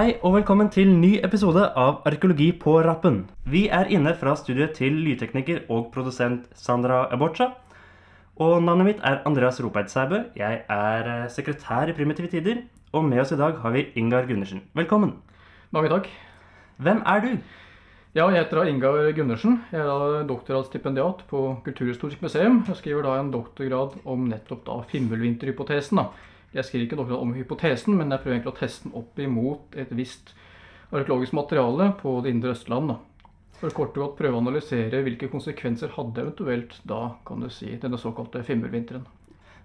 Hei og velkommen til ny episode av Arkeologi på rappen. Vi er inne fra studiet til lydtekniker og produsent Sandra Ebocha. Og navnet mitt er Andreas Ropeid Sæbø. Jeg er eh, sekretær i Primitive Tider. Og med oss i dag har vi Ingar Gundersen. Velkommen. Mange takk. Hvem er du? Ja, jeg heter Ingar Gundersen. Jeg er da doktorgradsstipendiat på Kulturhistorisk museum. Jeg skriver da en doktorgrad om nettopp da Fimbulvinterhypotesen. da. Jeg skriver ikke doktorgrad om hypotesen, men jeg prøver egentlig å teste den opp imot et visst arkeologisk materiale på det indre Østland. da. For kort og godt prøve å analysere hvilke konsekvenser hadde eventuelt da, kan du si, denne såkalte Fimbulvinteren.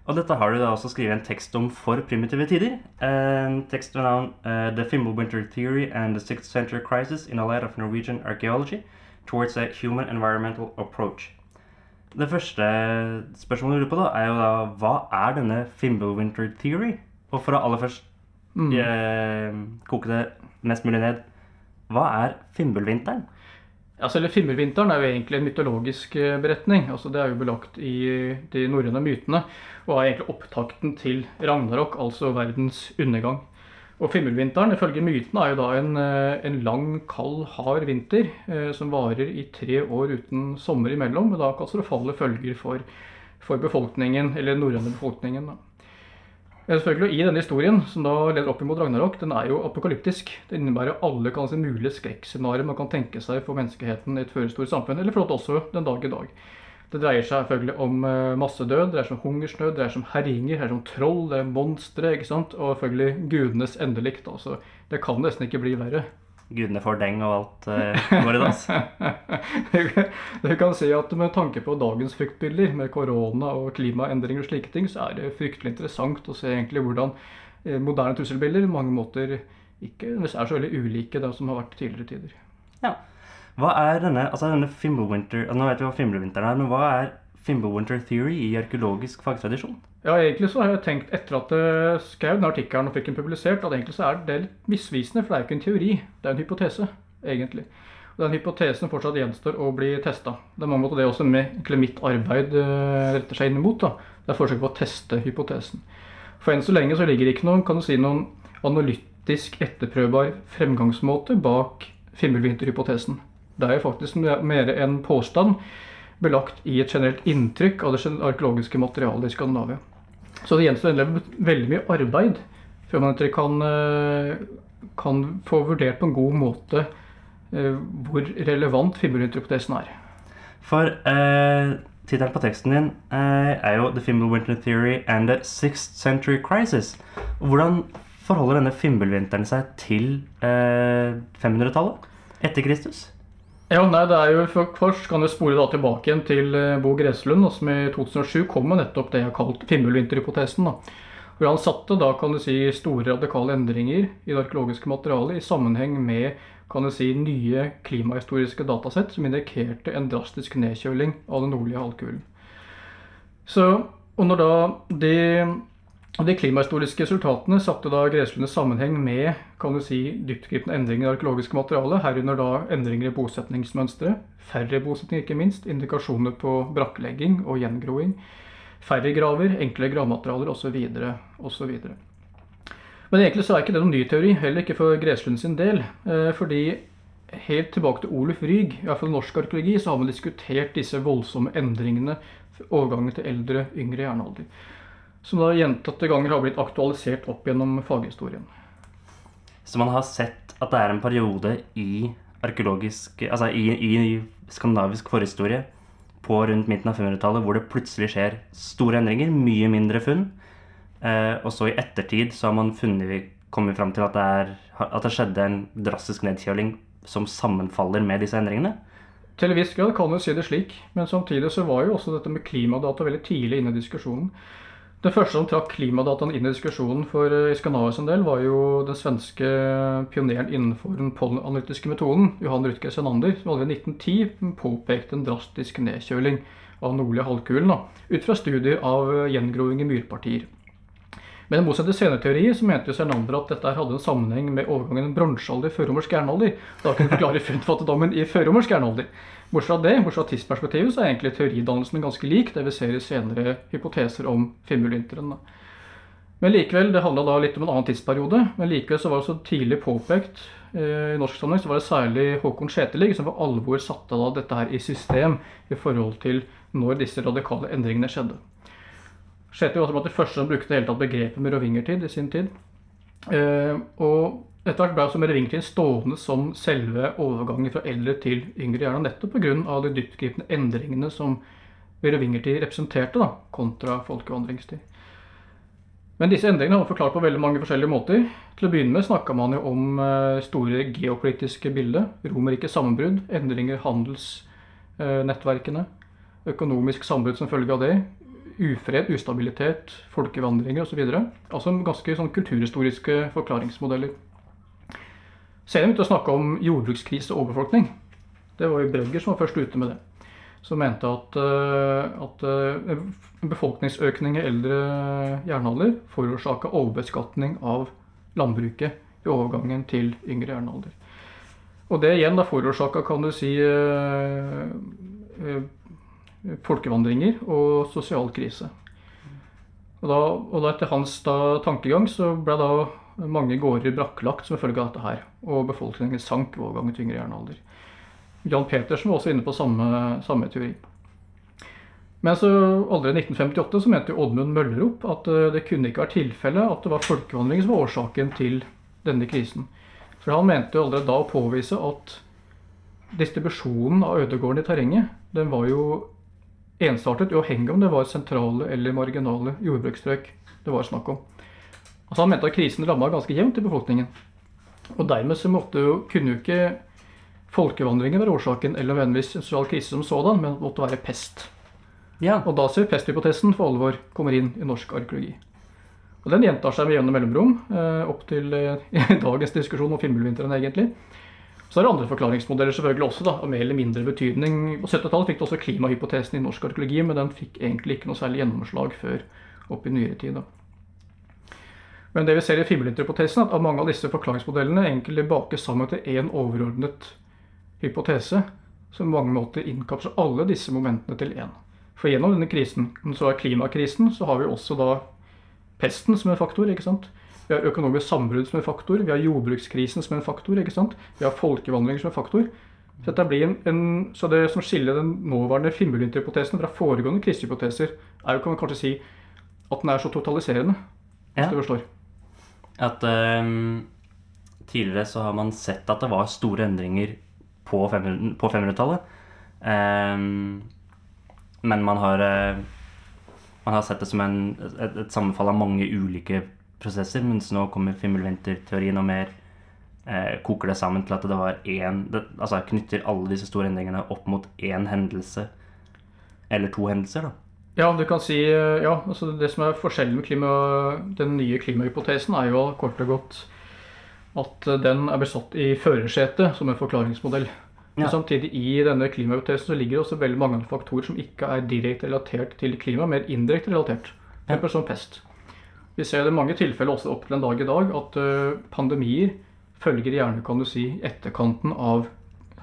Og dette har du da også skrevet en tekst om for primitive tider. En tekst ved navn uh, The Fimbulwinter Theory and the Sixth Century Crisis in a Light of Norwegian Archaeology Towards a Human Environmental Approach. Det første spørsmålet jeg lurer på, da, er jo da hva er denne Fimbulwinter Theory? Og for å aller først Mm. eh, koke det mest mulig ned, hva er Fimbulvinteren? Ja, Selve Fimbulvinteren er jo egentlig en mytologisk eh, beretning. altså Det er jo belagt i de norrøne mytene, og er egentlig opptakten til Ragnarok, altså verdens undergang. Og fimmelvinteren, ifølge mytene, er jo da en, eh, en lang, kald, hard vinter eh, som varer i tre år uten sommer imellom, med da katastrofale følger for, for befolkningen, eller den norrøne befolkningen. da. Selvfølgelig, I denne historien, som da leder opp imot Ragnarok, den er jo apokalyptisk. Det innebærer alle kan si, mulige skrekkscenarioer man kan tenke seg for menneskeheten i et førestort samfunn, eller for også den dag i dag. Det dreier seg selvfølgelig om eh, massedød, det dreier seg om hungersnød, det dreier seg om herjinger, det dreier seg om troll, det er monstre, ikke sant? og selvfølgelig gudenes endelikt. Altså, det kan nesten ikke bli verre. Gudene får deng og alt uh, går i dass. Du kan si at med tanke på dagens fryktbilder med korona og klimaendringer og slike ting, så er det fryktelig interessant å se egentlig hvordan eh, moderne trusselbilder på mange måter ikke er så veldig ulike det som har vært tidligere tider. Ja. Hva er denne, altså denne Fimbulwinter, altså Nå vet vi hva Fimbulvinteren er, men hva er Fimbulwinter Theory i arkeologisk fagtradisjon? Ja, egentlig så har jeg tenkt etter at jeg skrev den artikkelen og fikk den publisert, at egentlig så er det litt misvisende, for det er jo ikke en teori, det er en hypotese, egentlig. Og den hypotesen fortsatt gjenstår å bli testa. Det er mange måter det også med, mitt arbeid eh, retter seg inn mot. da. Det er forsøk på å teste hypotesen. For enn så lenge så ligger det ikke noen, kan du si, noen analytisk etterprøvbar fremgangsmåte bak Fimbulvinterhypotesen. Det er jo faktisk mer en påstand belagt i et generelt inntrykk av det arkeologiske materialet i Skandinavia. Så det gjenstår endelig veldig mye arbeid før man kan, eh, kan få vurdert på en god måte eh, hvor relevant Fimbulvinterhypotesen er. For eh, tittelen på teksten din eh, er jo The Fimbulwinter Theory and the Sixth Century Crisis. Hvordan forholder denne Fimbulvinteren seg til eh, 500-tallet etter Kristus? Ja, nei, det er jo Først kan du spore da tilbake igjen til eh, Bo Greslund, som i 2007 kom med nettopp det jeg har kalt Fimbulvinterhypotesen. da. Hvor han satte da kan du si store radikale endringer i det arkeologiske materialet i sammenheng med kan du si nye klimahistoriske datasett som indikerte en drastisk nedkjøling av den nordlige halvkulen. Så, og når da de, de klimahistoriske resultatene satte da Greslund i sammenheng med kan du si, dyptgripende endringer i det arkeologiske materialet, herunder da endringer i bosetningsmønstre, færre bosetninger ikke minst, indikasjoner på brakklegging og gjengroing, færre graver, enkle gravmaterialer osv. osv. Men egentlig så er ikke det noen ny teori, heller ikke for Greslund sin del. eh, Fordi helt tilbake til Oluf Ryg, i hvert fall norsk arkeologi, så har man diskutert disse voldsomme endringene, overgangen til eldre, yngre jernalder. Som da gjentatte ganger har blitt aktualisert opp gjennom faghistorien. Så man har sett at det er en periode i arkeologisk Altså i, i skandinavisk forhistorie på rundt midten av 500-tallet hvor det plutselig skjer store endringer, mye mindre funn. Eh, og så i ettertid så har man funnet, kommet fram til at det, er, at det skjedde en drastisk nedkjøling som sammenfaller med disse endringene. Til en viss grad kan du si det slik, men samtidig så var jo også dette med klimadata veldig tidlig inne i diskusjonen. Den første som trakk klimadataen inn i diskusjonen for eh, Skandinavia sin del, var jo den svenske pioneren innenfor den pollenanalytiske metoden, Johan Rutger Senander, som allerede i 1910 påpekte en drastisk nedkjøling av nordlige halvkulen, ut fra studier av gjengroing i myrpartier. Men i motsetning til senere teorier så mente jo Sernander at dette hadde en sammenheng med overgangen bronsealder førromersk jernalder. Da kunne forklare funnfattigdommen i førromersk jernalder. Bortsett fra det, bortsett fra tidsperspektivet, så er egentlig teoridannelsen ganske lik det vi ser i senere hypoteser om Fimbulvinteren. Men likevel, det handla litt om en annen tidsperiode. Men likevel så var det så tidlig påpekt eh, i norsk sammenheng, så var det særlig Håkon Skjetelig som for alvor satte da dette her i system i forhold til når disse radikale endringene skjedde. Skjetelig var blant de første som brukte hele tatt begrepet merovingertid i sin tid. Eh, og etter hvert ble altså merovingertiden stående som selve overgangen fra eldre til yngre, gjerne nettopp pga. de dyptgripende endringene som merovingertid representerte, da, kontra folkevandringstid. Men disse endringene har man forklart på veldig mange forskjellige måter. Til å begynne med snakka man jo om eh, store geopolitiske bilder. Romerrikets sammenbrudd, endringer i handelsnettverkene, økonomisk sammenbrudd som følge av det, ufred, ustabilitet, folkevandringer osv. Altså ganske sånn kulturhistoriske forklaringsmodeller. Senere begynte å snakke om jordbrukskrise og overbefolkning. Det var jo Brøgger som var først ute med det som mente at, eh, at eh, befolkningsøkning i eldre jernalder forårsaka overbeskatning av landbruket i overgangen til yngre jernalder. Og det igjen da forårsaka, kan du si, eh, folkevandringer og sosial krise. Og, da, og da etter hans da, tankegang så ble da mange gårder brakklagt som følge av dette her. Og befolkningen sank ved overgangen til yngre jernalder. Jan Petersen var også inne på samme, samme teori. Men så allerede i 1958 så mente Oddmund Møllerup at eh, det kunne ikke være tilfelle at det var folkevandring som var årsaken til denne krisen. For han mente allerede da å påvise at distribusjonen av ødegården i terrenget den var jo ensartet, uavhengig om det var sentrale eller marginale jordbruksstrøk det var snakk om. Altså Han mente at krisen ramma ganske jevnt i befolkningen. Og dermed så måtte jo, kunne jo ikke folkevandringen være årsaken, eller nødvendigvis en sosial krise som sådan, men det måtte være pest. Ja. Og da ser vi pesthypotesen for alvor kommer inn i norsk arkeologi. Og Den gjentar seg med jevne mellomrom eh, opp til eh, dagens diskusjon om Finnbullvinteren, egentlig. Så er det andre forklaringsmodeller selvfølgelig også, da, av mer eller mindre betydning. På 70-tallet fikk det også klimahypotesen i norsk arkeologi, men den fikk egentlig ikke noe særlig gjennomslag før opp i nyere tid. da. Men det vi ser i fimmelhypotesen, at mange av disse forklaringsmodellene egentlig bakes sammen til én overordnet hypotese som på mange måter innkapsler alle disse momentene til én. For gjennom denne krisen, så er klimakrisen, så har vi også da pesten som en faktor. ikke sant? Vi har økonomisk sambrudd som en faktor, vi har jordbrukskrisen som en faktor, ikke sant? vi har folkevandring som en faktor. Så, en, en, så det som skiller den nåværende Finnbullvinterhypotesen fra foregående krisehypoteser, er jo kan man kanskje si at den er så totaliserende, hvis Ja. du forstår. At um, tidligere så har man sett at det var store endringer på 500 på 500-tallet. Ehm, men man har, uh, man har sett det som en, et, et sammenfall av mange ulike prosesser, mens nå kommer Fimmel-Winter-teorien og mer eh, koker det sammen til at det var én det, Altså knytter alle disse store endringene opp mot én hendelse. Eller to hendelser, da. Ja, du kan si, eh, ja, altså Det som er forskjellen med klima, den nye klimahypotesen, er jo kort og godt at eh, den er besatt i førersetet som en forklaringsmodell. Men Ja. samtidig i denne klimahypotesen så ligger det også veldig mange faktorer som ikke er direkte relatert til klima, mer indirekte relatert. Ja. For som pest. Vi ser det i mange tilfeller også opp til en dag i dag at eh, pandemier følger gjerne kan du si, etterkanten av,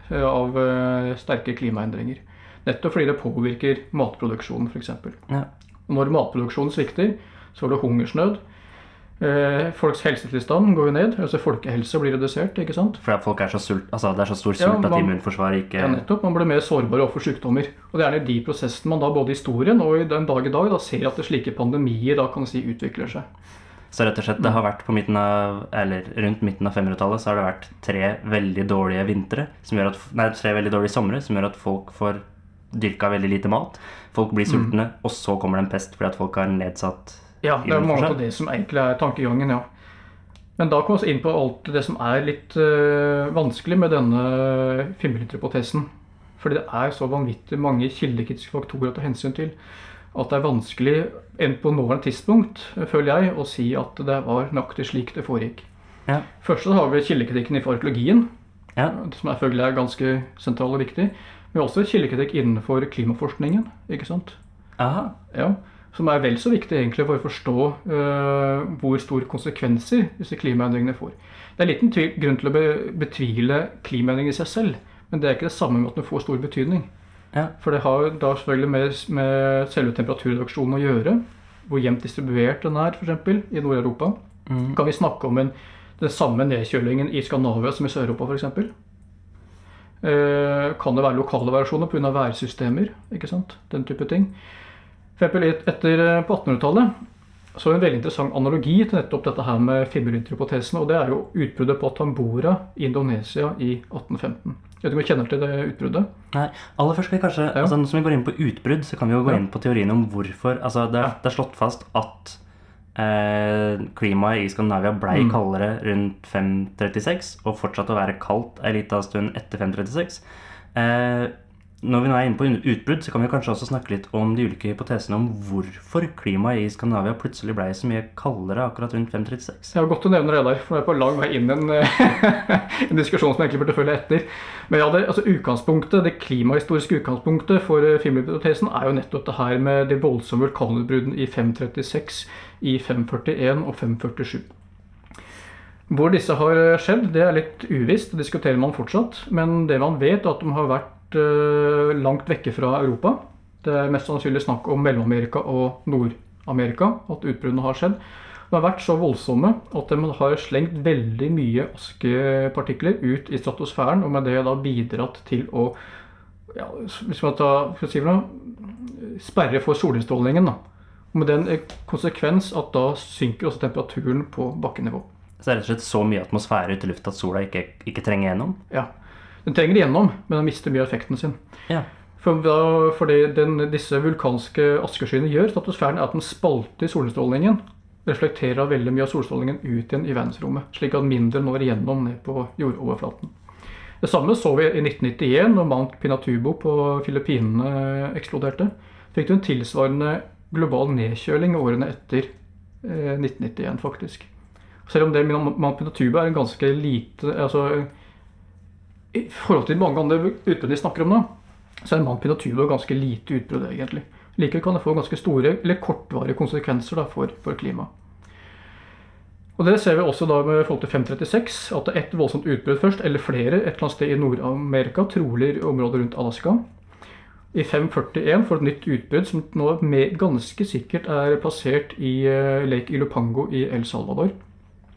eh, av eh, sterke klimaendringer. Nettopp fordi det påvirker matproduksjonen f.eks. Ja. Når matproduksjonen svikter, så er det hungersnød. Eh, folks helsetilstand går jo ned, altså folkehelse blir redusert. ikke sant? Fordi folk er så sult, altså det er så stor Ja, sult at man- immunforsvaret ikke Ja, nettopp. Man blir mer sårbar overfor sykdommer. Og det er gjerne de prosessene man da både i historien og i den dag i dag da ser at det slike pandemier da kan si utvikler seg. Så rett og slett, det har vært på midten av, eller rundt midten av 500-tallet så har det vært tre veldig dårlige vintre, som gjør at, nei, tre veldig dårlige somre, som gjør at folk får dyrka veldig lite mat. Folk blir sultne, og så kommer det en pest fordi at folk har nedsatt Ja, det er mange av det som egentlig er tankegangen, ja. Men da kommer vi inn på alt det som er litt uh, vanskelig med denne Fimbulvinterhypotesen. Fordi det er så vanvittig mange kildekritiske faktorer å ta hensyn til at det er vanskelig, enn på nåværende tidspunkt, eh, føler jeg, å si at det var nøyaktig slik det foregikk. Ja. Først så har vi kildekritikken i arkeologien, Ja. som føler er ganske sentral og viktig. Men også kildekritikk innenfor klimaforskningen. ikke sant? Aha. Ja, Som er vel så viktig egentlig for å forstå uh, hvor store konsekvenser disse klimaendringene får. Det er liten grunn til å be, betvile klimaendringer i seg selv, men det er ikke det samme med at den får stor betydning. Ja. For det har da selvfølgelig med, med selve temperaturreduksjonen å gjøre. hvor jevnt distribuert den er, f.eks. i Nord-Europa. Mm. Kan vi snakke om en, den samme nedkjølingen i Skandinavia som i Sør-Europa f.eks.? Uh, kan det være lokale variasjoner pga. værsystemer? ikke sant? Den type ting. For etter, eh, på 1800-tallet så er det en veldig interessant analogi til nettopp dette her med fibrillynterhypotesen. Og det er jo utbruddet på Tambora i Indonesia i 1815. Jeg vet ikke om du kjenner til det utbruddet? Nei, aller først skal vi kanskje, Ja. altså Som vi går inn på utbrudd, så kan vi jo gå Ja. inn på teorien om hvorfor. altså Det, det er slått fast at eh, klimaet i Skandinavia blei Mm. kaldere rundt 536 og fortsatte å være kaldt ei lita stund etter 536. Eh, når vi nå er inne på utbrudd, så kan vi kanskje også snakke litt om de ulike hypotesene om hvorfor klimaet i Skandinavia plutselig ble så mye kaldere akkurat rundt 536. Ja, godt å nevne det der, for nå er jeg på lang vei inn en, eh, en diskusjon som jeg egentlig burde følge etter. Men ja, det, altså utgangspunktet, det klimahistoriske utgangspunktet for eh, filmhypotesen er jo nettopp det her med de voldsomme vulkanutbruddene i 536, i 541 og 547. Hvor disse har eh, skjedd, det er litt uvisst, det diskuterer man fortsatt. Men det man vet, er at de har vært langt vekke fra Europa. Det er mest sannsynlig snakk om Mellom-Amerika og Nord-Amerika, at utbruddene har skjedd. De har vært så voldsomme at de har slengt veldig mye askepartikler ut i stratosfæren, og med det da bidratt til å ja, hvis man tar, si noe, sperre for solinnstrålingen. Da. Og med den konsekvens at da synker også temperaturen på bakkenivå. Så det er rett og slett så mye atmosfære ute i lufta at sola ikke, ikke trenger gjennom? Ja. Den trenger igjennom, men den mister mye av effekten sin. Ja. For, da, for det den, disse vulkanske askeskyene gjør, stratosfæren, er at den spalter solstrålingen. Reflekterer veldig mye av solstrålingen ut igjen i verdensrommet, slik at mindre når igjennom ned på jordoverflaten. Det samme så vi i 1991, når Mount Pinatubo på Filippinene eksploderte. Fikk du en tilsvarende global nedkjøling årene etter eh, 1991, faktisk. Selv om det Mount Pinatubo er en ganske lite altså, I forhold til mange andre utbrudd vi snakker om nå, så er Mount Pinatubo ganske lite utbrudd, egentlig. Likevel kan det få ganske store eller kortvarige konsekvenser da, for, for klimaet. Og Det ser vi også da med forhold til 536, at det er ett voldsomt utbrudd først, eller flere, et eller annet sted i Nord-Amerika, trolig området rundt Alaska. I 541 får et nytt utbrudd som nå med, ganske sikkert er plassert i uh, Lake Ilopango i El Salvador.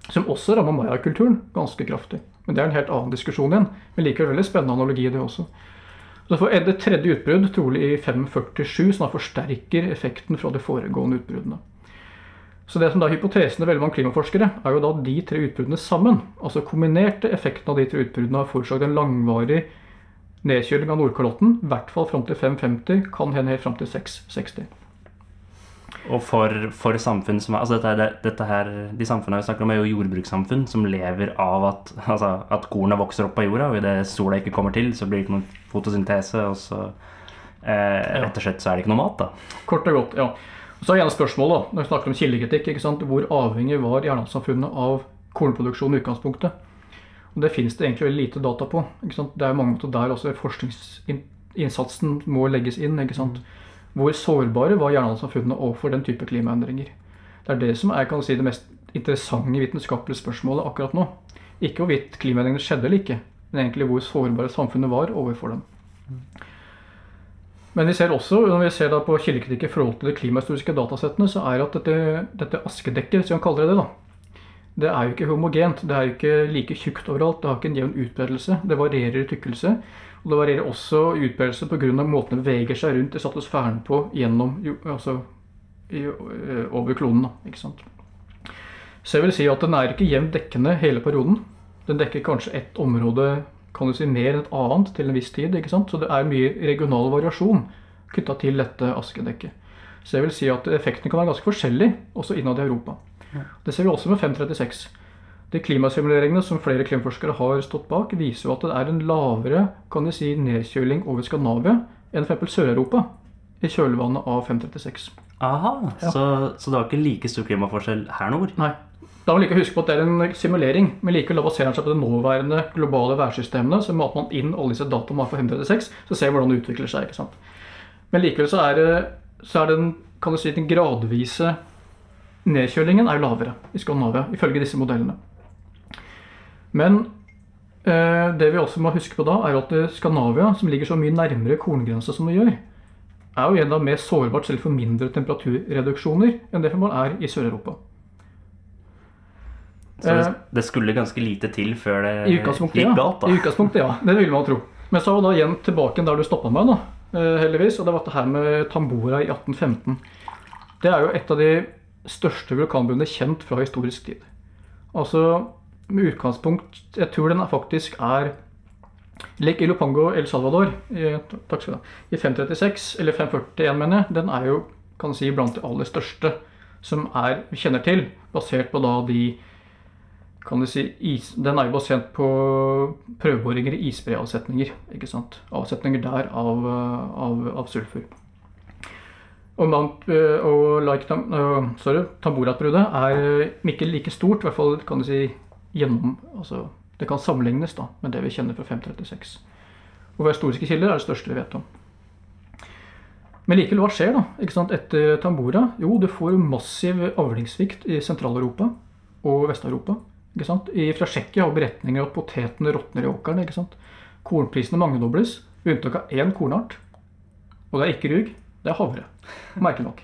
Som også rammer mayakulturen ganske kraftig. Men det er en helt annen diskusjon igjen. Men likevel veldig spennende analogi, det også. Så får det tredje utbrudd, trolig i 547, som da forsterker effekten fra de foregående utbruddene. Så det som da er hypotesen til veldig mange klimaforskere, er jo da de tre utbruddene sammen. Altså kombinerte effekten av de tre utbruddene har forårsaket en langvarig nedkjøling av Nordkalotten, i hvert fall fram til 550, kan hende helt fram til 660. Og for, for samfunn som altså dette, dette her, De samfunnene vi snakker om, er jo jordbrukssamfunn som lever av at, altså, at kornet vokser opp av jorda, og idet sola ikke kommer til, så blir det ikke noen fotosyntese, og så eh, rett og slett så er det ikke noe mat, da. Kort og godt, ja. Så er gjerne spørsmålet, da, når vi snakker om kildekritikk, ikke sant? hvor avhengig var jernbanesamfunnet av kornproduksjon i utgangspunktet? Og Det finnes det egentlig veldig lite data på. ikke sant? Det er jo mange måter der også forskningsinnsatsen må legges inn. ikke sant? Hvor sårbare var jernaldersamfunnet overfor den type klimaendringer? Det er det som er kan si, det mest interessante vitenskapelige spørsmålet akkurat nå. Ikke hvorvidt klimaendringene skjedde eller ikke, men egentlig hvor sårbare samfunnet var overfor dem. Men vi ser også, når vi ser da på kildekritikk i forhold til de klimahistoriske datasettene, så er at dette, dette askedekket, som man kaller det, da, det er jo ikke homogent. Det er jo ikke like tjukt overalt. Det har ikke en jevn utbredelse. Det varierer i tykkelse. Og det varierer også utbredelse pga. måten det beveger seg rundt i stratosfæren på gjennom, altså, i, over kloden. Ikke sant? Så jeg vil si at den er ikke jevnt dekkende hele perioden. Den dekker kanskje ett område kan du si, mer enn et annet til en viss tid. ikke sant? Så det er mye regional variasjon knytta til dette askedekket. Så jeg vil si at effektene kan være ganske forskjellige også innad i Europa. Det ser vi også med 536. De klimasimuleringene som flere klimaforskere har stått bak, viser jo at det er en lavere kan jeg si, nedkjøling over Skandinavia enn f.eks. Sør-Europa i kjølvannet av 536. Aha, Ja. så, så det var ikke like stor klimaforskjell her nord? Nei. Da må man like huske på at det er en simulering, men likevel baserer den seg på de nåværende globale værsystemene. Så mater man inn alle disse dataene for 536, så ser man hvordan det utvikler seg. ikke sant? Men likevel så er, det, så er den, kan du si, den gradvise nedkjølingen er jo lavere i Skandinavia, ifølge disse modellene. Men eh, det vi også må huske på da, er at eh, Skandinavia, som ligger så mye nærmere korngrensa som det gjør, er jo enda mer sårbart selv for mindre temperaturreduksjoner enn det man er i Sør-Europa. Så det, Eh, det skulle ganske lite til før det gikk galt, da. I utgangspunktet, ja. Det ville man tro. Men så da igjen tilbake der du stoppa meg, da, eh, heldigvis. Og det var dette her med Tambora i 1815. Det er jo et av de største vulkanbunnene kjent fra historisk tid. Altså med utgangspunkt Jeg tror den faktisk er Lake Ilopango El Salvador i, takk skal du ha, i 536, eller 541, mener jeg, den er jo kan si, blant de aller største som er, vi kjenner til, basert på da de kan du si, is, Den er jo basert på prøveboringer i isbreavsetninger. ikke sant? Avsetninger der av, av, av sulfur. Og, Mount, eh, og like, Tam- eh, sorry, Tamborat-bruddet er ikke like stort, i hvert fall kan du si gjennom altså, Det kan sammenlignes da, med det vi kjenner fra 536. Og våre historiske kilder er det største vi vet om. Men likevel, hva skjer da ikke sant, etter Tambora? Jo, du får massiv avlingssvikt i Sentral-Europa og Vest-Europa. ikke sant? I, fra Tsjekkia har beretninger at potetene råtner i åkeren. ikke sant? Kornprisene mangedobles, med unntak av én kornart. Og det er ikke rug, det er havre. Merkelig nok.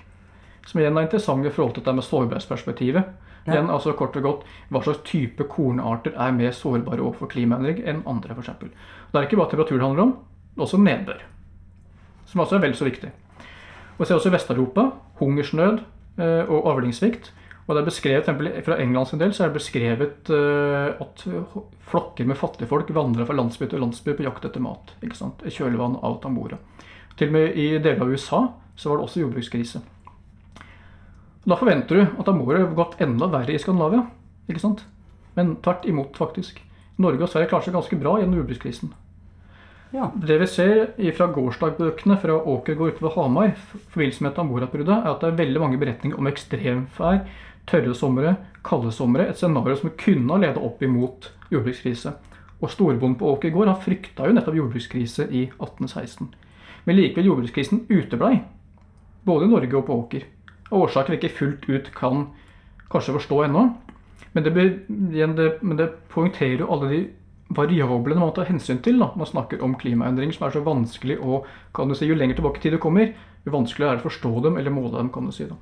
Som igjen er interessant i forhold til dette med sårbarhetsperspektivet. Igjen, altså kort og godt, Hva slags type kornarter er mer sårbare overfor klimaendring enn andre? For eksempel. det er ikke bare temperatur det handler om, også nedbør. Som også er vel så viktig. Og vi ser også Vest-Europa hungersnød eh, og avlingssvikt. Og det er beskrevet, Fra England sin del så er det beskrevet eh, at flokker med fattigfolk vandrer fra landsby til landsby på jakt etter mat. ikke sant? I kjølvannet av Tambora. Til og med i deler av USA så var det også jordbrukskrise. Da forventer du at Tambora har gått enda verre i Skandinavia. ikke sant? Men tvert imot, faktisk. Norge og Sverige klarer seg ganske bra gjennom jordbrukskrisen. Ja. Det vi ser fra gårsdagbøkene fra Åkergård utover Hamar, i forbindelse med Tambora-bruddet, er at det er veldig mange beretninger om ekstremvær, tørre somre, kalde somre. Et scenario som kunne ha ledet opp imot jordbrukskrise. Og storbonden på Åkergård han frykta jo nettopp jordbrukskrise i 1816. Men likevel jordbrukskrisen uteblei. Både i Norge og på Åker. Av årsaker vi ikke fullt ut kan kanskje forstå ennå. Men det, det, det poengterer jo alle de variablene man må ta hensyn til da, man snakker om klimaendringer, som er så vanskelig å kan du si, Jo lenger tilbake i tid du kommer, jo vanskeligere er det å forstå dem eller måle dem. kan du si da.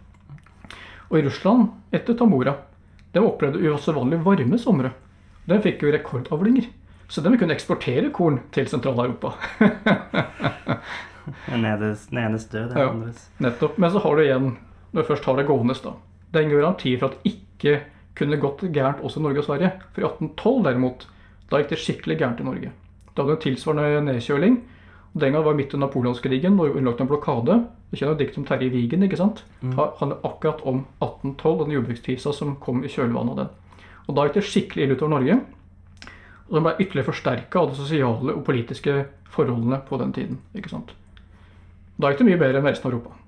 Og i Russland, etter Tamora, de opplevde uvanlig varme somre. De fikk jo rekordavlinger. Så de kunne eksportere korn til Sentral-Europa. Den enes død, den Ja. andres. Nettopp. Men så har du igjen, når vi først har det gående, da. Det er ingen garanti for at ikke kunne gått gærent også i Norge og Sverige. For i 1812 derimot, da gikk det skikkelig gærent i Norge. Da hadde en tilsvarende nedkjøling. Og Den gang var midt under napoleonskrigen og underlagt en blokade. Du kjenner diktet om Terje Vigen, ikke sant? Det handler akkurat om 1812 og den jordbrukskrisa som kom i kjølvannet av den. Og da gikk det skikkelig ille utover Norge. Og den ble ytterligere forsterka av de sosiale og politiske forholdene på den tiden. ikke sant? Da gikk det mye bedre enn resten av Europa.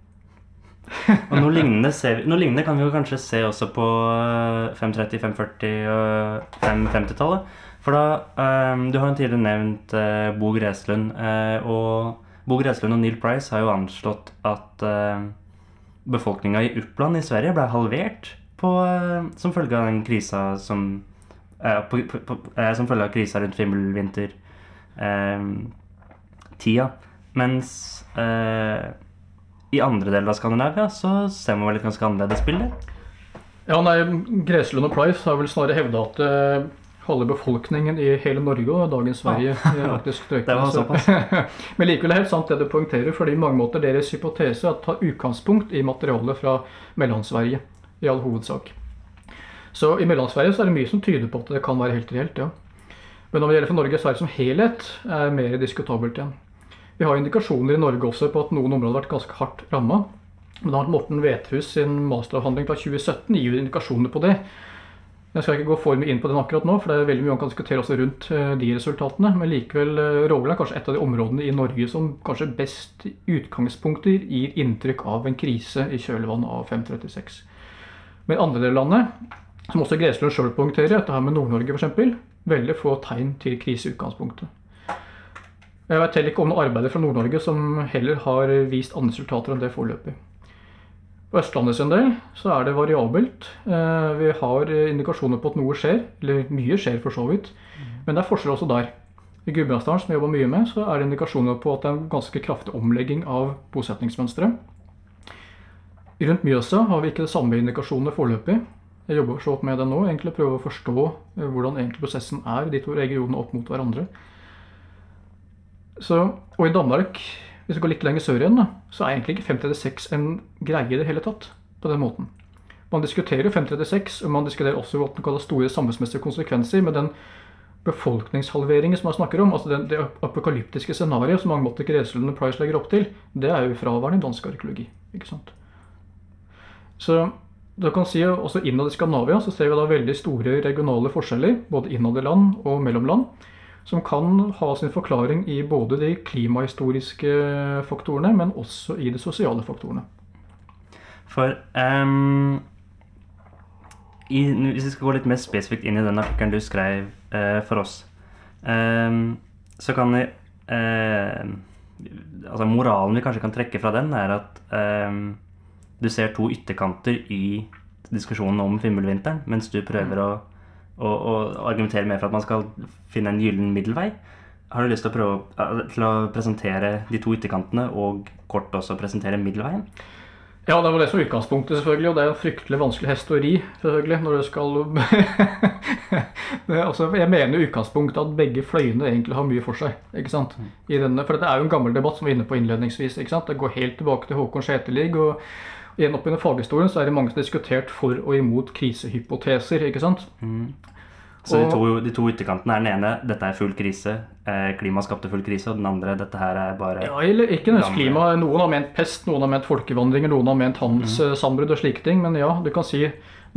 Og noe lignende, vi, noe lignende kan vi jo kanskje se også på eh, 530-, 540- og 550-tallet. For da um, Du har jo tidligere nevnt uh, Bo Greslund. Uh, og Bo Greslund og Neil Price har jo anslått at uh, befolkninga i Uppland i Sverige ble halvert på, uh, som følge av den krisa som eh, på, på, eh, Som følge av krisa rundt Fimmelvinter-tida. Mens eh, i andre deler av Skandinavia så ser man vel et ganske annerledes bilde. Ja, nei, Greslund og Price har vel snarere hevda at uh, halve befolkningen i hele Norge og dagens Sverige ja. strøkene. Det var så- såpass. Men likevel er det helt sant det du poengterer, fordi i mange måter deres hypotese er å ta utgangspunkt i materialet fra Mellom-Sverige, i all hovedsak. Så i Mellom-Sverige så er det mye som tyder på at det kan være helt reelt, ja. Men når det gjelder for Norge og Sverige som helhet, er mer diskutabelt igjen. Vi har indikasjoner i Norge også på at noen områder har vært ganske hardt ramma. Har Morten Vethus sin masteravhandling fra 2017 gir jo indikasjoner på det. Jeg skal ikke gå for mye inn på den akkurat nå, for det er veldig mye man kan diskutere også rundt eh, de resultatene. Men likevel, eh, Rogaland er kanskje et av de områdene i Norge som kanskje best i utgangspunkter gir inntrykk av en krise i kjølvannet av 536. Men andre deler av landet, som også Greslund sjøl poengterer, dette her med Nord-Norge f.eks., veldig få tegn til krise i utgangspunktet. Jeg vet heller ikke om noen arbeider fra Nord-Norge som heller har vist andre resultater enn det foreløpig. På Østlandet sin del så er det variabelt. Eh, Vi har indikasjoner på at noe skjer, eller mye skjer for så vidt. Men det er forskjell også der. I Gudbrandsdalen, som jeg jobber mye med, så er det indikasjoner på at det er en ganske kraftig omlegging av bosetningsmønsteret. Rundt Mjøsa har vi ikke de samme indikasjonene foreløpig. Jeg jobber så opp med det nå, egentlig prøver å forstå eh, hvordan egentlig prosessen er de to regionene opp mot hverandre. Så, og i Danmark, hvis vi går litt lenger sør igjen, da, så er egentlig ikke 536 en greie i det hele tatt. på den måten. Man diskuterer 536, og man diskuterer også hva man kaller store samfunnsmessige konsekvenser med den befolkningshalveringen som man snakker om. altså den, Det apokalyptiske scenarioet som mange måtte Greslund og Price legger opp til, det er jo fraværende i dansk arkeologi. ikke sant? Så du kan si også Innad i Skandinavia så ser vi da veldig store regionale forskjeller, både innad i land og mellom land, som kan ha sin forklaring i både de klimahistoriske faktorene, men også i de sosiale faktorene. For um, i, Hvis vi skal gå litt mer spesifikt inn i den artikkelen du skrev uh, for oss, um, så kan vi uh, Altså moralen vi kanskje kan trekke fra den, er at um, du ser to ytterkanter i diskusjonen om fimmelvinteren, mens du prøver å, å, og argumentere mer for at man skal finne en gyllen middelvei. Har du lyst til å prøve til å presentere de to ytterkantene, og kort også presentere middelveien? Ja, det var det som var utgangspunktet, selvfølgelig. Og det er en fryktelig vanskelig hest å ri, selvfølgelig, når du skal altså, Jeg mener i utgangspunktet at begge fløyene egentlig har mye for seg. ikke sant? Denne, for dette er jo en gammel debatt som vi var inne på innledningsvis. ikke sant? Det går helt tilbake til Håkon Skjeteligg. og Igjen opp under faghistorien så er det mange som har diskutert for og imot krisehypoteser. ikke sant? Mm. Så de to, de to ytterkantene er den ene dette er full krise, eh, klima skapte full krise, og den andre dette her er bare Ja, eller ikke nødvendigvis klima. Noen har ment pest, noen har ment folkevandringer, noen har ment handelssammenbrudd mm. og slike ting. Men ja, du kan si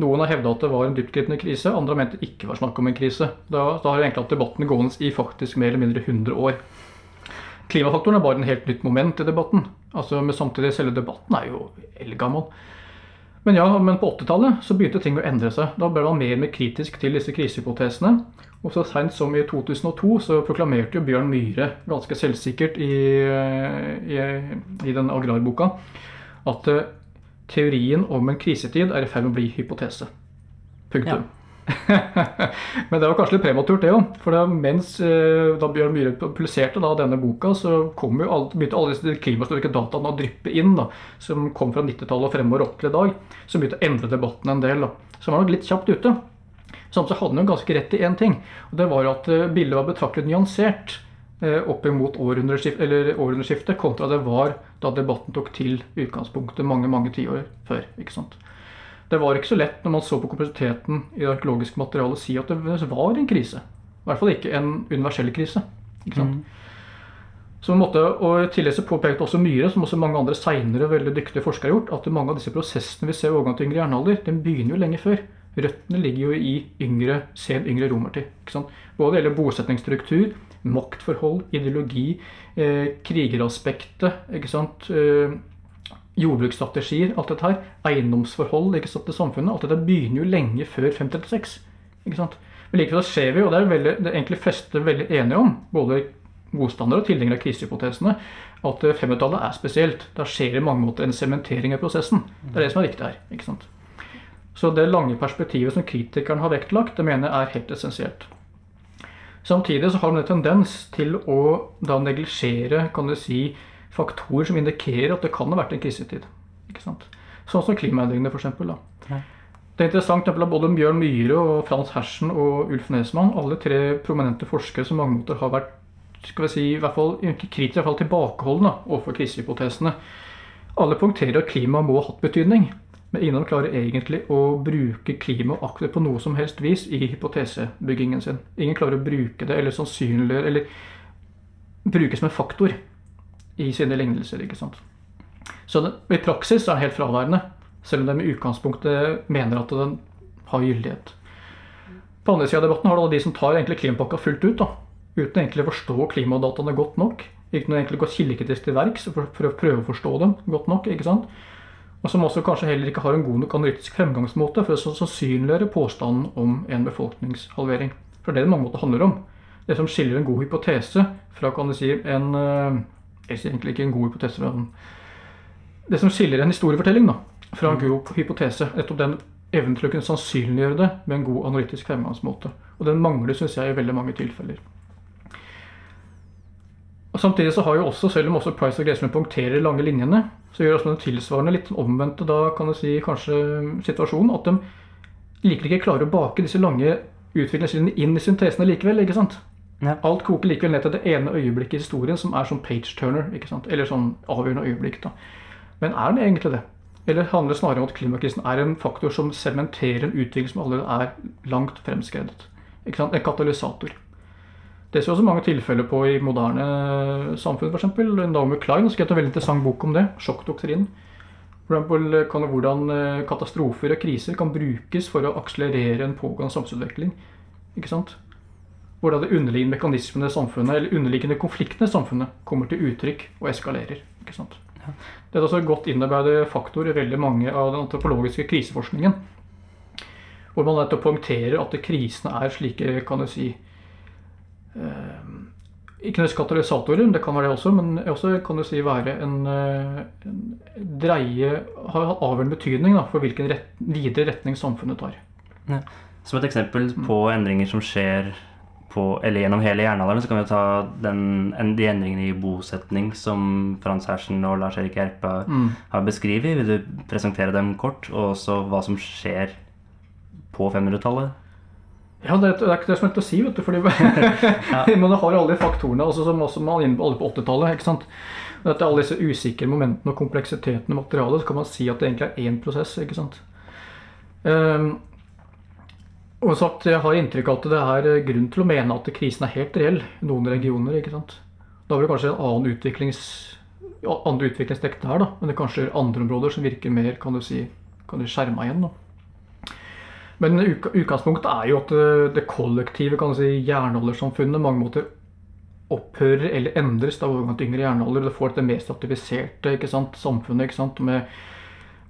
noen har hevda at det var en dyptgripende krise, andre har ment det ikke var snakk om en krise. Da, da har egentlig hatt debatten gående i faktisk mer eller mindre 100 år. Klimafaktoren er bare en helt nytt moment i debatten. Altså, men samtidig, selve debatten er jo eldgammel. Men ja, men på 80-tallet så begynte ting å endre seg. Da ble man mer og mer kritisk til disse krisehypotesene. Og så seint som i 2002 så proklamerte jo Bjørn Myhre ganske selvsikkert i, i, i den agrarboka at uh, teorien om en krisetid er i ferd med å bli hypotese. Punktum. Ja. Men det var kanskje litt prematurt, det òg. For da, mens eh, da Bjørn Myhre publiserte da, denne boka, så alt, begynte alle disse klimahistoriske dataene å dryppe inn, da, som kom fra 90-tallet og fremover opp til i dag. Som begynte å endre debatten en del. Da. Så var nok litt kjapt ute. Samtidig hadde han jo ganske rett i én ting. og Det var at eh, bildet var betraktelig nyansert eh, opp mot århundreskiftet, kontra det var da debatten tok til utgangspunktet mange mange tiår før. ikke sant? Det var ikke så lett når man så på kompleksiteten i det arkeologiske materialet å si at det var en krise. I hvert fall ikke en universell krise. Mm. Så måtte, og I tillegg så påpekte også Myhre, som også mange andre seinere veldig dyktige forskere har gjort, at mange av disse prosessene vi ser i overgang til yngre jernalder, den begynner jo lenge før. Røttene ligger jo i yngre, sen yngre romertid. ikke sant? Både gjelder bosetningsstruktur, maktforhold, ideologi, eh, krigeraspektet. ikke sant? Eh, jordbruksstrategier, alt dette her, eiendomsforhold ikke sant, til samfunnet, alt dette begynner jo lenge før 536. ikke sant? Men likevel ser vi, og det er veldig, det er egentlig fleste veldig enige om, både motstandere og tilhengere av krisehypotesene, at 500-tallet er spesielt. Da skjer det i mange måter en sementering av prosessen. Det er det som er viktig her. ikke sant? Så det lange perspektivet som kritikeren har vektlagt, det mener jeg er helt essensielt. Samtidig så har man en tendens til å da neglisjere, kan du si, faktorer som indikerer at det kan ha vært en krisetid. Sånn som klimaendringene, f.eks. Det er interessant at både Bjørn Myhre og Frans Hersen og Ulf Nesmann, alle tre prominente forskere som mange måter har vært skal vi si, i hvert fall, ikke i hvert fall tilbakeholdne overfor krisehypotesene. Alle punkterer at klima må ha hatt betydning, men ingen klarer egentlig å bruke klima aktivt på noe som helst vis i hypotesebyggingen sin. Ingen klarer å bruke det eller sannsynliggjøre eller bruke som en faktor i sine lignelser. ikke sant? Så i praksis er den helt fraværende, selv om de i utgangspunktet mener at den har gyldighet. På andre siden av debatten har du de som tar egentlig klimapakka fullt ut, da, uten egentlig å forstå klimadataene godt nok. Ikke noe egentlig gå kildekritisk til verks for, å prøve å forstå dem godt nok. ikke sant? Og som også kanskje heller ikke har en god nok analytisk fremgangsmåte for å sannsynliggjøre påstanden om en befolkningshalvering. For det er det mange måter handler om. Det som skiller en god hypotese fra kan du si, en eh, egentlig ikke en god hypotese. Men det som skiller en historiefortelling da, fra en mm. god hypotese, nettopp den evnen til å kunne sannsynliggjøre det med en god analytisk fremgangsmåte. Og den mangler, syns jeg, i veldig mange tilfeller. Og Samtidig så har jo også, selv om også Price og Gressman punkterer lange linjene, så gjør også den tilsvarende litt omvendte da kan du si kanskje situasjonen at de likevel ikke klarer å bake disse lange utviklingslinjene inn i syntesene likevel. ikke sant? Ja. Alt koker likevel ned til det ene øyeblikket i historien som er sånn page-turner. ikke sant? Eller sånn avgjørende øyeblikk. da. Men er den egentlig det? Eller handler det snarere om at klimakrisen er en faktor som sementerer en utvikling som allerede er langt fremskredet? Ikke sant? En katalysator. Det ser vi også mange tilfeller på i moderne samfunn, f.eks. Naomi Klein har skrevet en veldig interessant bok om det, sjokkdoktrinen. Eksempel hvordan eh, katastrofer og kriser kan brukes for å akselerere en pågående samfunnsutvikling. Ikke sant? Hvordan de underliggende mekanismene i samfunnet, eller underliggende konfliktene i samfunnet kommer til uttrykk og eskalerer. ikke sant? Det er altså en godt innarbeidet faktor i veldig mange av den antropologiske kriseforskningen. Hvor man nettopp poengterer at krisene er slike, kan du si eh, Ikke nødvendigvis katalysatorer, det kan være det også, men også kan du si være en, eh, en dreie Har hatt avgjørende betydning da, for hvilken rett, videre retning samfunnet tar. Ja. Som et eksempel på endringer som skjer på, eller gjennom hele jernalderen, så kan vi ta den, de endringene i bosetning som Frans Hersen og Lars Erik Gjerpe har beskrevet. Vil du presentere dem kort, og også hva som skjer på 500-tallet? Ja, det er, det er ikke det som er lett å si, vet du. fordi Man har alle de faktorene, altså, som også man er inne på alle på 80-tallet. ikke sant? Dette alle disse usikre momentene og kompleksiteten i materialet, så kan man si at det egentlig er én prosess. ikke sant? Ehm, og sagt, Jeg har inntrykk av at det er grunn til å mene at krisen er helt reell i noen regioner. ikke sant? Da var det kanskje en annen utviklings, andre utviklingstrekk der, da, men det er kanskje andre områder som virker mer kan du si, kan du skjerma igjen. da. Men utgangspunktet er jo at det, det kollektive kan du si, jernaldersamfunnet mange måter opphører eller endres da overgang til yngre jernalder. Du får dette mer strativiserte ikke sant, samfunnet ikke sant, med,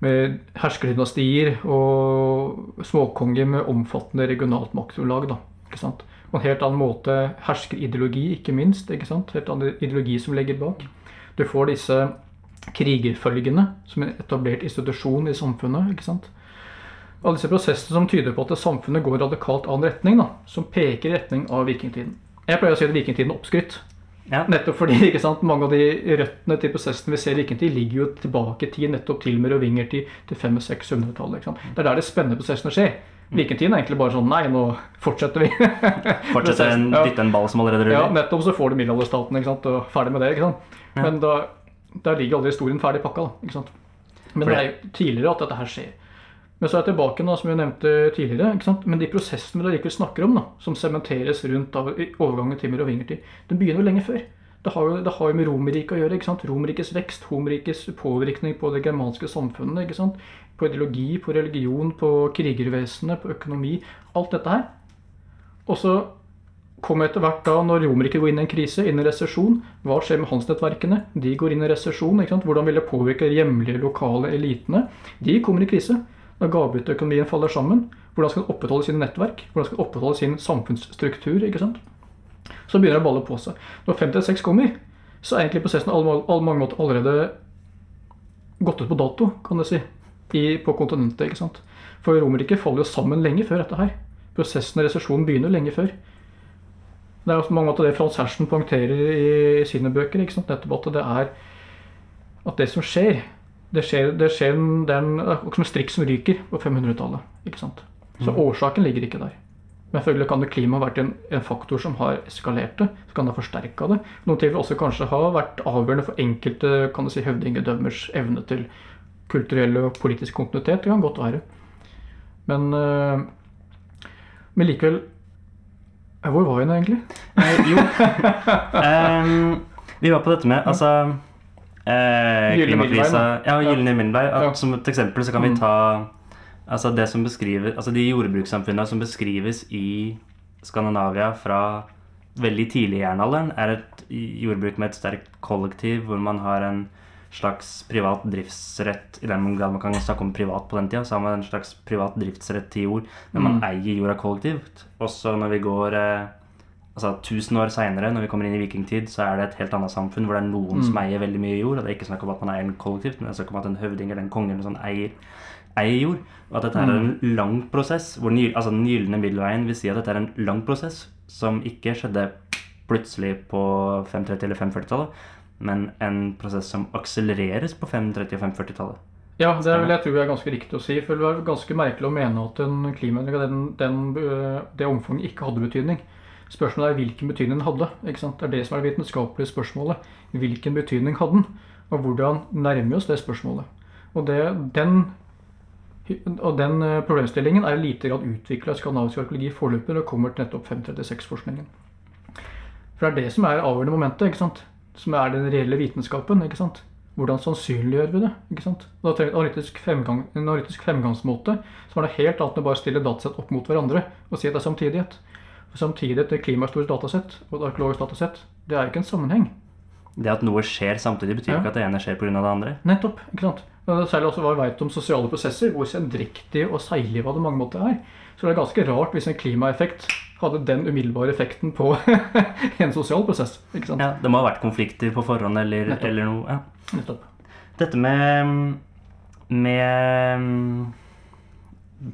med herskerdynastier og småkonger med omfattende regionalt maktgrunnlag. På en helt annen måte herskerideologi, ikke minst. ikke sant? Helt annen ideologi som legger bak. Du får disse krigerfølgene som en etablert institusjon i samfunnet. ikke sant? Alle disse prosessene som tyder på at samfunnet går radikalt annen retning, da, som peker i retning av vikingtiden. Jeg pleier å si at vikingtiden er oppskrytt. Ja. Nettopp fordi ikke sant, mange av de røttene til prosessen vi ser i vikingtid, ligger jo tilbake i tid, nettopp til merovingertid til 500-600-tallet. ikke sant? Det er der de spennende prosessene skjer. Vikingtiden er egentlig bare sånn Nei, nå fortsetter vi. fortsetter en, dytte en ball som allerede ruller? Ja, nettopp så får du middelalderstaten ikke sant, og ferdig med det. ikke sant? Men da, der ligger aldri historien ferdig pakka. da, ikke sant? Men det er jo tidligere at dette her skjer. Men så er jeg tilbake da, som jeg nevnte tidligere. ikke sant? Men de prosessene vi likevel snakker om, da, som sementeres rundt av overgangen, overgangen til vingertid, den begynner jo lenge før. Det har jo, det har jo med Romerriket å gjøre. ikke sant? Romerrikets vekst, Romerrikets påvirkning på det germanske samfunnet. ikke sant? På ideologi, på religion, på krigervesenet, på økonomi. Alt dette her. Og så kommer etter hvert da, når Romerriket går inn i en krise, inn i en resesjon, hva skjer med handelsnettverkene? De går inn i resesjon. Hvordan vil det påvirke de hjemlige, lokale elitene? De kommer i krise. Når gavebytteøkonomien faller sammen, hvordan skal den opprettholde sine nettverk? Hvordan skal den opprettholde sin samfunnsstruktur? ikke sant? Så begynner det å balle på seg. Når 56 kommer, så er egentlig prosessen på mange måter allerede gått ut på dato, kan du si, i, på kontinentet. ikke sant? For Romerriket faller jo sammen lenge før dette her. Prosessen og resesjonen begynner lenge før. Det er også mange måter det Frans Hersen poengterer i, i sine bøker. ikke sant? Nettopp at det er at det som skjer, det skjer, det skjer en- det er som en strikk som ryker på 500-tallet. ikke sant? Så årsaken ligger ikke der. Men selvfølgelig kan det klima ha vært en, en faktor som har eskalert det. Så kan det ha forsterka det. Noen tilfeller også kanskje ha vært avgjørende for enkelte kan du si, høvdingedømmers evne til kulturell og politisk kontinuitet. Det kan godt være. Men, øh, men likevel Hvor var vi nå egentlig? Eh, jo. um, vi var på dette med altså eh, klimakrisa Ja, gylne middelvei. Ja. Som et eksempel så kan vi Mm. ta altså det som beskriver, altså de jordbrukssamfunnene som beskrives i Skandinavia fra veldig tidlig i jernalderen, er et jordbruk med et sterkt kollektiv hvor man har en slags privat driftsrett I den grad man kan snakke om privat på den tida, så har man en slags privat driftsrett til jord, men man eier jorda kollektivt. Også når vi går eh, altså Tusen år seinere, når vi kommer inn i vikingtid, så er det et helt annet samfunn hvor det er noen som eier veldig mye jord. Og det er ikke snakk om at man eier den kollektivt, men det er snakk om at en høvding eller en konge eller sånn eier, eier jord. Og at dette mm. er en lang prosess. hvor altså Den gylne middelveien vil si at dette er en lang prosess som ikke skjedde plutselig på 530- eller 540-tallet, men en prosess som akselereres på 530- og 540-tallet. Ja, det vil jeg tro er ganske riktig å si. For det var ganske merkelig å mene at en klimaendring av øh, det omfanget ikke hadde betydning. Spørsmålet er hvilken betydning den hadde. Det er det som er det vitenskapelige spørsmålet. Hvilken betydning hadde den? Og hvordan nærmer vi oss det spørsmålet? Og, det, den, og den øh, problemstillingen er i lite grad utvikla i skandinavisk arkeologi foreløpig når det kommer til nettopp 536-forskningen. For det er det som er avgjørende momentet, som er den reelle vitenskapen. Hvordan sannsynliggjør vi det? ikke sant? Da trenger vi en analytisk, fremgang, en analytisk fremgangsmåte som er noe helt annet enn å bare stille datasett opp mot hverandre og si at det er samtidighet. I et klimahistorisk datasett og et arkeologisk datasett, det er ikke en sammenheng. Det at noe skjer samtidig, betyr Ja. ikke at det ene skjer pga. det andre. Nettopp. ikke sant? Særlig også hva vi vet om sosiale prosesser, hvor sendriktig og seigliva det mange måter er. Så det er ganske rart hvis en klimaeffekt hadde den umiddelbare effekten på en sosial prosess. ikke sant? Ja, Det må ha vært konflikter på forhånd eller, Nettopp. eller noe. Ja. Nettopp. Dette med, med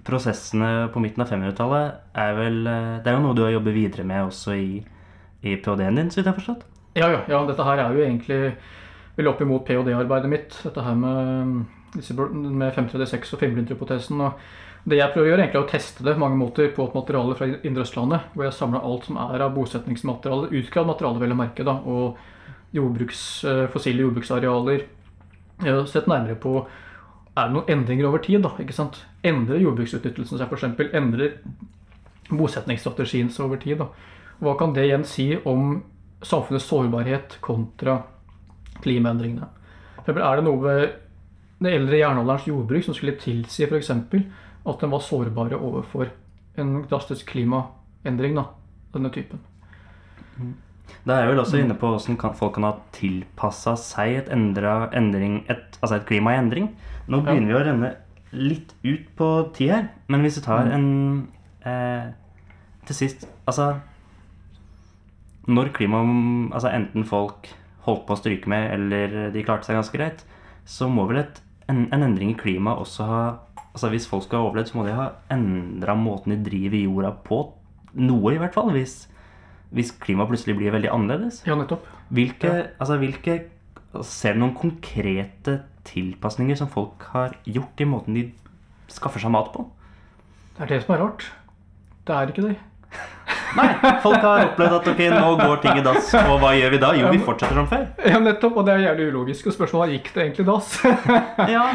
prosessene på midten av 500-tallet er vel eh, Det er jo noe du har jobbet videre med også i, i PhD-en din, så vidt jeg har forstått? Ja, ja, ja, dette her er jo egentlig vel opp imot ph.d.-arbeidet mitt. Dette her med, med 536 og Fimbulint-hypotesen. og Det jeg prøver å gjøre, egentlig er å teste det på mange måter på et materiale fra Indre Østlandet, hvor jeg samler alt som er av bosetningsmateriale, utgravd materiale, vel å merke, da, og jordbruks, eh, fossile jordbruksarealer. Jeg har sett nærmere på er det noen endringer over tid. da, ikke sant? Endrer jordbruksutnyttelsen seg f.eks.? Endrer bosetningsstrategien seg over tid? da? Hva kan det igjen si om samfunnets sårbarhet kontra klimaendringene? For er det noe ved den eldre jernalderens jordbruk som skulle tilsi f.eks. at den var sårbare overfor en drastisk klimaendring av denne typen? Da er jeg vel også Mm. inne på hvordan folk kan ha tilpassa seg et, endra, endring, et, altså et klima i endring. Nå Ja. begynner vi å renne litt ut på tid her, men hvis du tar Mm. en eh, Til sist Altså Når klima Altså enten folk holdt på å stryke med, eller de klarte seg ganske greit, så må vel et, en, en endring i klimaet også ha Altså Hvis folk skal ha overlevd, så må de ha endra måten de driver jorda på. Noe, i hvert fall. Hvis, hvis klimaet plutselig blir veldig annerledes. Ja, nettopp. Hvilke, altså, hvilke Ser du noen konkrete tilpasninger som folk har gjort i måten de skaffer seg mat på? Det er det som er rart. Det er ikke det. Nei, folk har opplevd at ok, nå går ting i dass, og hva gjør vi da? Jo, vi fortsetter som før. Ja, nettopp, og det er jævlig ulogisk. Og spørsmålet gikk det egentlig dass? Ja.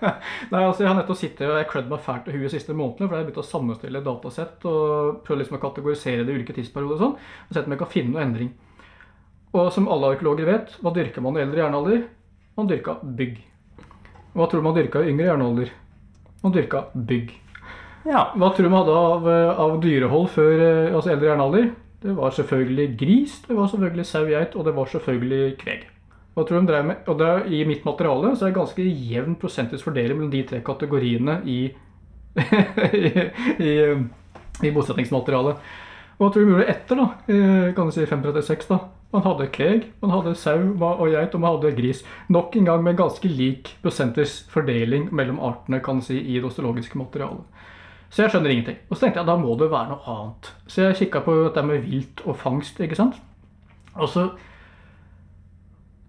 Nei, altså Jeg har nettopp sittet og klødd meg fælt i huet de siste månedene. For jeg har begynt å sammenstille datasett og prøve liksom å kategorisere det i ulike tidsperioder. Og sånn, og sett om jeg kan finne noe endring. Og som alle arkeologer vet, hva dyrker man i eldre jernalder? Man dyrka bygg. Hva tror du man dyrka i yngre jernalder? Man dyrka bygg. ja. Hva tror du man hadde av, av dyrehold før eh, altså eldre jernalder? Det var selvfølgelig gris, det var selvfølgelig sau, geit, og det var selvfølgelig kveg. Hva tror du de drev med? Og det er, I mitt materiale så er det ganske jevn prosentisk fordeling mellom de tre kategoriene i, i, i, i bosettingsmaterialet. Hva tror du de gjorde etter, da? Eh, Kan du si 536, da? Man hadde keg, man hadde sau og geit, og man hadde gris. Nok en gang med ganske lik prosenters fordeling mellom artene kan si, i det osteologiske materialet. Så jeg skjønner ingenting. Og så tenkte jeg da må det være noe annet. Så jeg kikka på dette med vilt og fangst, ikke sant. Og så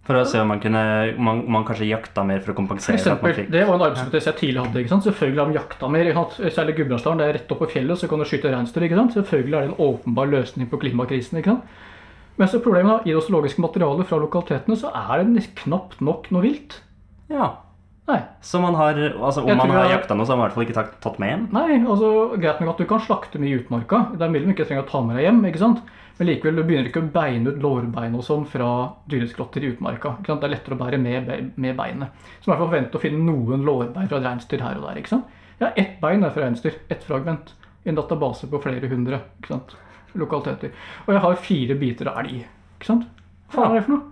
For å se om man kunne man, man kanskje jakta mer for å for kompensere man eksempel, fikk Det var en arbeidshypotese jeg tidlig hadde. ikke sant? Selvfølgelig har de jakta mer. Særlig Gudbrandsdalen, det er rett opp på fjellet, så kan du skyte reinsdyr. Selvfølgelig er det en åpenbar løsning på klimakrisen. ikke sant? Men så problemet da, i det osteologiske materialet fra lokalitetene så er det knapt nok noe vilt. Ja. Nei. Så man har Altså om man har jakta noe, så har man i hvert fall ikke tatt, tatt med hjem. Nei, altså greit nok at du kan slakte mye i utmarka. Det er mulig du ikke trenger å ta med deg hjem, ikke sant? Men likevel, du begynner ikke å beine ut lårbein og sånn fra dyreskrotter i utmarka. ikke sant? Det er lettere å bære med, med beinet. Så i hvert fall forvente å finne noen lårbein fra et reinsdyr her og der. ikke sant? Ja, ett bein er fra reinsdyr. Ett fragment. I en database på flere hundre ikke sant? Lokaliteter. Og jeg har fire biter av elg. ikke sant? Hva faen er det for noe?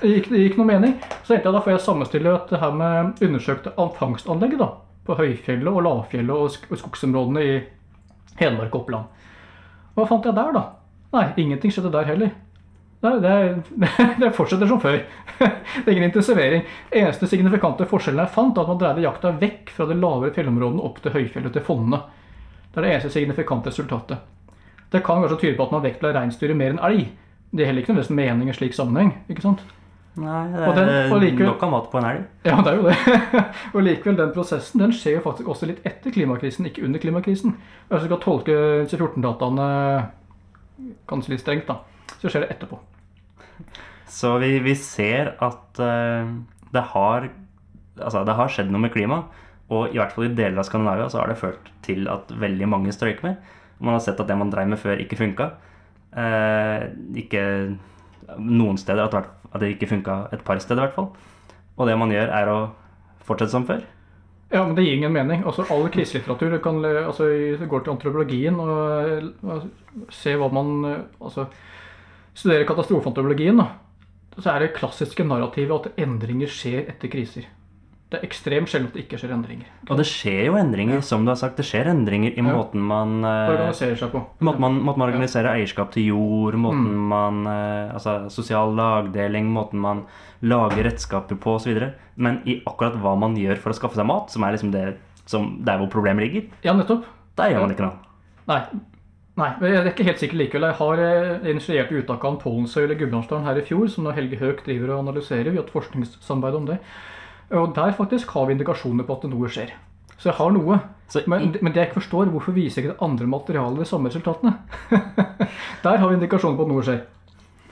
Det gikk, det gikk noe mening. Så tenkte jeg da får jeg sammenstille dette her med undersøkte fangstanlegget da, på høyfjellet og lavfjellet og og skogsområdene i Hedmark og Oppland. Hva fant jeg der, da? Nei, ingenting skjedde der heller. Nei, det, er, det fortsetter som før. Det er ingen intensivering. Eneste signifikante forskjellen jeg fant, er at man dreide jakta vekk fra de lavere fjellområdene opp til høyfjellet til Fonne. Det er det eneste signifikante resultatet. Det kan kanskje tyde på at man vektla reinsdyret mer enn elg, det er heller ikke noen mening i slik sammenheng. ikke sant? Nei, det er den- likevel- nok av mat på en elg. Ja, det er jo det. og likevel, den prosessen den skjer jo faktisk også litt etter klimakrisen, ikke under klimakrisen. Hvis du skal tolke C14-dataene kanskje litt strengt, da, så skjer det etterpå. Så vi, vi ser at uh, det har Altså, det har skjedd noe med klimaet. Og i hvert fall i deler av Skandinavia så har det ført til at veldig mange strøyker med. Man har sett at det man drev med før, ikke funka. Eh, ikke noen steder at, det ikke funka et par steder, i hvert fall. Og det man gjør, er å fortsette som før. Ja, men det gir ingen mening. Altså, All kriselitteratur kan, altså, går til antropologien og, og se hva man altså, Studerer katastrofeantropologien, da, så er det klassiske narrativet at endringer skjer etter kriser. Det er ekstremt sjelden at det ikke skjer endringer. Og det skjer jo endringer, som du har sagt. Det skjer endringer i Ja. måten man eh, Organiserer seg på. Måten man, måten man organiserer eierskap til jord, måten Mm. man eh, Altså sosial lagdeling, måten man lager redskaper på osv. Men i akkurat hva man gjør for å skaffe seg mat, som er liksom det som, der hvor problemet ligger, Ja, nettopp. der gjør man ikke noe. Nei. Nei, Jeg er ikke helt sikker likevel. Jeg har eh, initiert uttaket av en pollensøyle i Gudbrandsdalen her i fjor, som nå Helge Høek driver og analyserer. Vi har et forskningssamarbeid om det. Og der faktisk har vi indikasjoner på at noe skjer. Så jeg har noe. Men, men det jeg ikke forstår, hvorfor viser ikke det andre materialet de samme resultatene? der har vi indikasjoner på at noe skjer.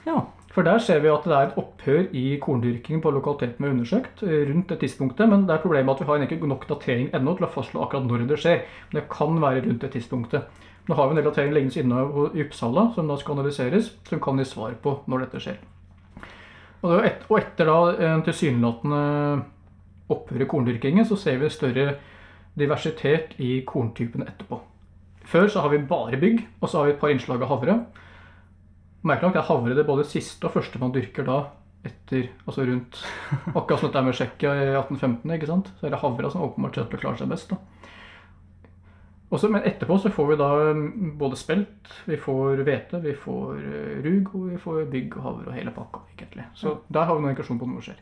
ja. For der ser vi at det er et opphør i korndyrkingen på lokaliteten vi har undersøkt eh, rundt det tidspunktet, men det er problemet at vi har ikke nok datering ennå til å fastslå akkurat når det skjer. Men det kan være rundt det tidspunktet. Nå har vi en del datering liggende inne i Uppsala, som da skal analyseres, som kan gi svar på når dette skjer. Og, det er et, og etter da en tilsynelatende opphør i korndyrkingen, så ser vi større diversitet i korntypene etterpå. Før så har vi bare bygg, og så har vi et par innslag av havre. Merkelig nok er havre det både siste og første man dyrker da etter, altså rundt Akkurat som dette med Tsjekkia i 1815, ikke sant? så er det havra som åpenbart sett klarer seg best. da. Også, men etterpå så får vi da mm, både spelt, vi får hvete, vi får eh, rug, og vi får bygg og havre og hele pakka. egentlig. Så der har vi noen indikasjon på noe skjer.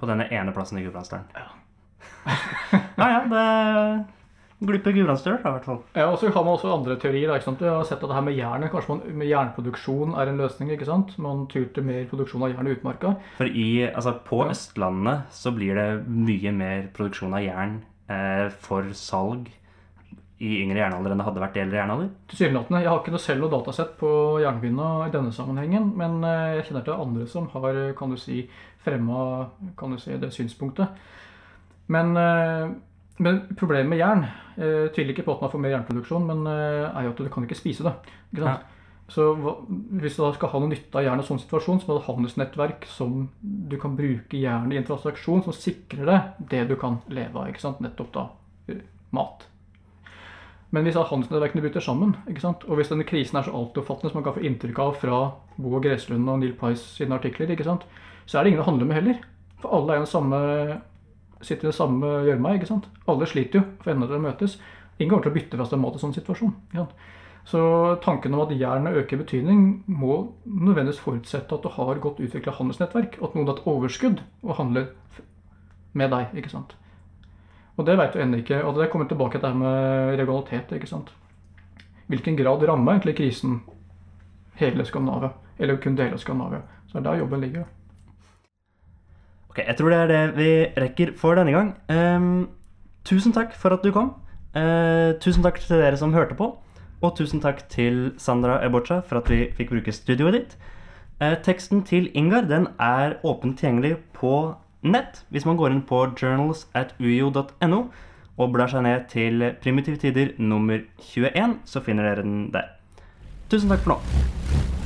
På denne ene plassen i Gudbrandsdalen. Ja. ja, det glipper Gudbrandsdøl, i hvert fall. Ja, og så har man også andre teorier. ikke sant? Vi har sett at det her med jernet, kanskje man, med jernproduksjon er en løsning. ikke sant? Man tyr til mer produksjon av jern i utmarka. For i, altså på Ja. Østlandet så blir det mye mer produksjon av jern eh, for salg i yngre jernalder enn det hadde vært i eldre jernalder. Tilsynelatende. Jeg har ikke noe selv noe datasett på jernbinda i denne sammenhengen, men eh, jeg kjenner til andre som har kan du si, fremma kan du si, det synspunktet. Men, eh, men problemet med jern Tydelig tviler ikke på at man får mer jernproduksjon, men eh, er jo at du kan ikke spise det. Ikke sant? Så Hvis du da skal ha noe nytte av jern i sånn situasjon, så må du ha et handelsnettverk som du kan bruke jernet i en transaksjon som sikrer deg det du kan leve av. ikke sant? Nettopp da eh, mat. Men hvis handelsnettverkene bryter sammen, ikke sant? og hvis denne krisen er så altoppfattende som man kan få inntrykk av fra Bo og Greslund og Neil Price sine artikler, ikke sant? Så er det ingen å handle med heller. For alle er jo den samme, sitter i det samme gjørma. ikke sant? Alle sliter jo for endene til å møtes. Ingen kommer til å bytte fra seg mat i sånn situasjon. ikke sant? Så tanken om at jernet øker betydning, må nødvendigvis forutsette at du har godt utvikla handelsnettverk, og at noen har et overskudd og handler med deg. ikke sant? Og det vet du ennå ikke. Og det kommer tilbake til det med regionalitet. ikke sant? Hvilken grad rammer egentlig krisen hele Skandinavia, eller kun deler av Skandinavia? Så det er der jobben ligger. Ok, Jeg tror det er det vi rekker for denne gang. Um, tusen takk for at du kom. Uh, tusen takk til dere som hørte på. Og tusen takk til Sandra Ebocha for at vi fikk bruke studioet ditt. Eh, teksten til Ingar den er åpent tilgjengelig på nett hvis man går inn på journals at uio.no og blar seg ned til Primitive tider nummer 21, så finner dere den der. Tusen takk for nå.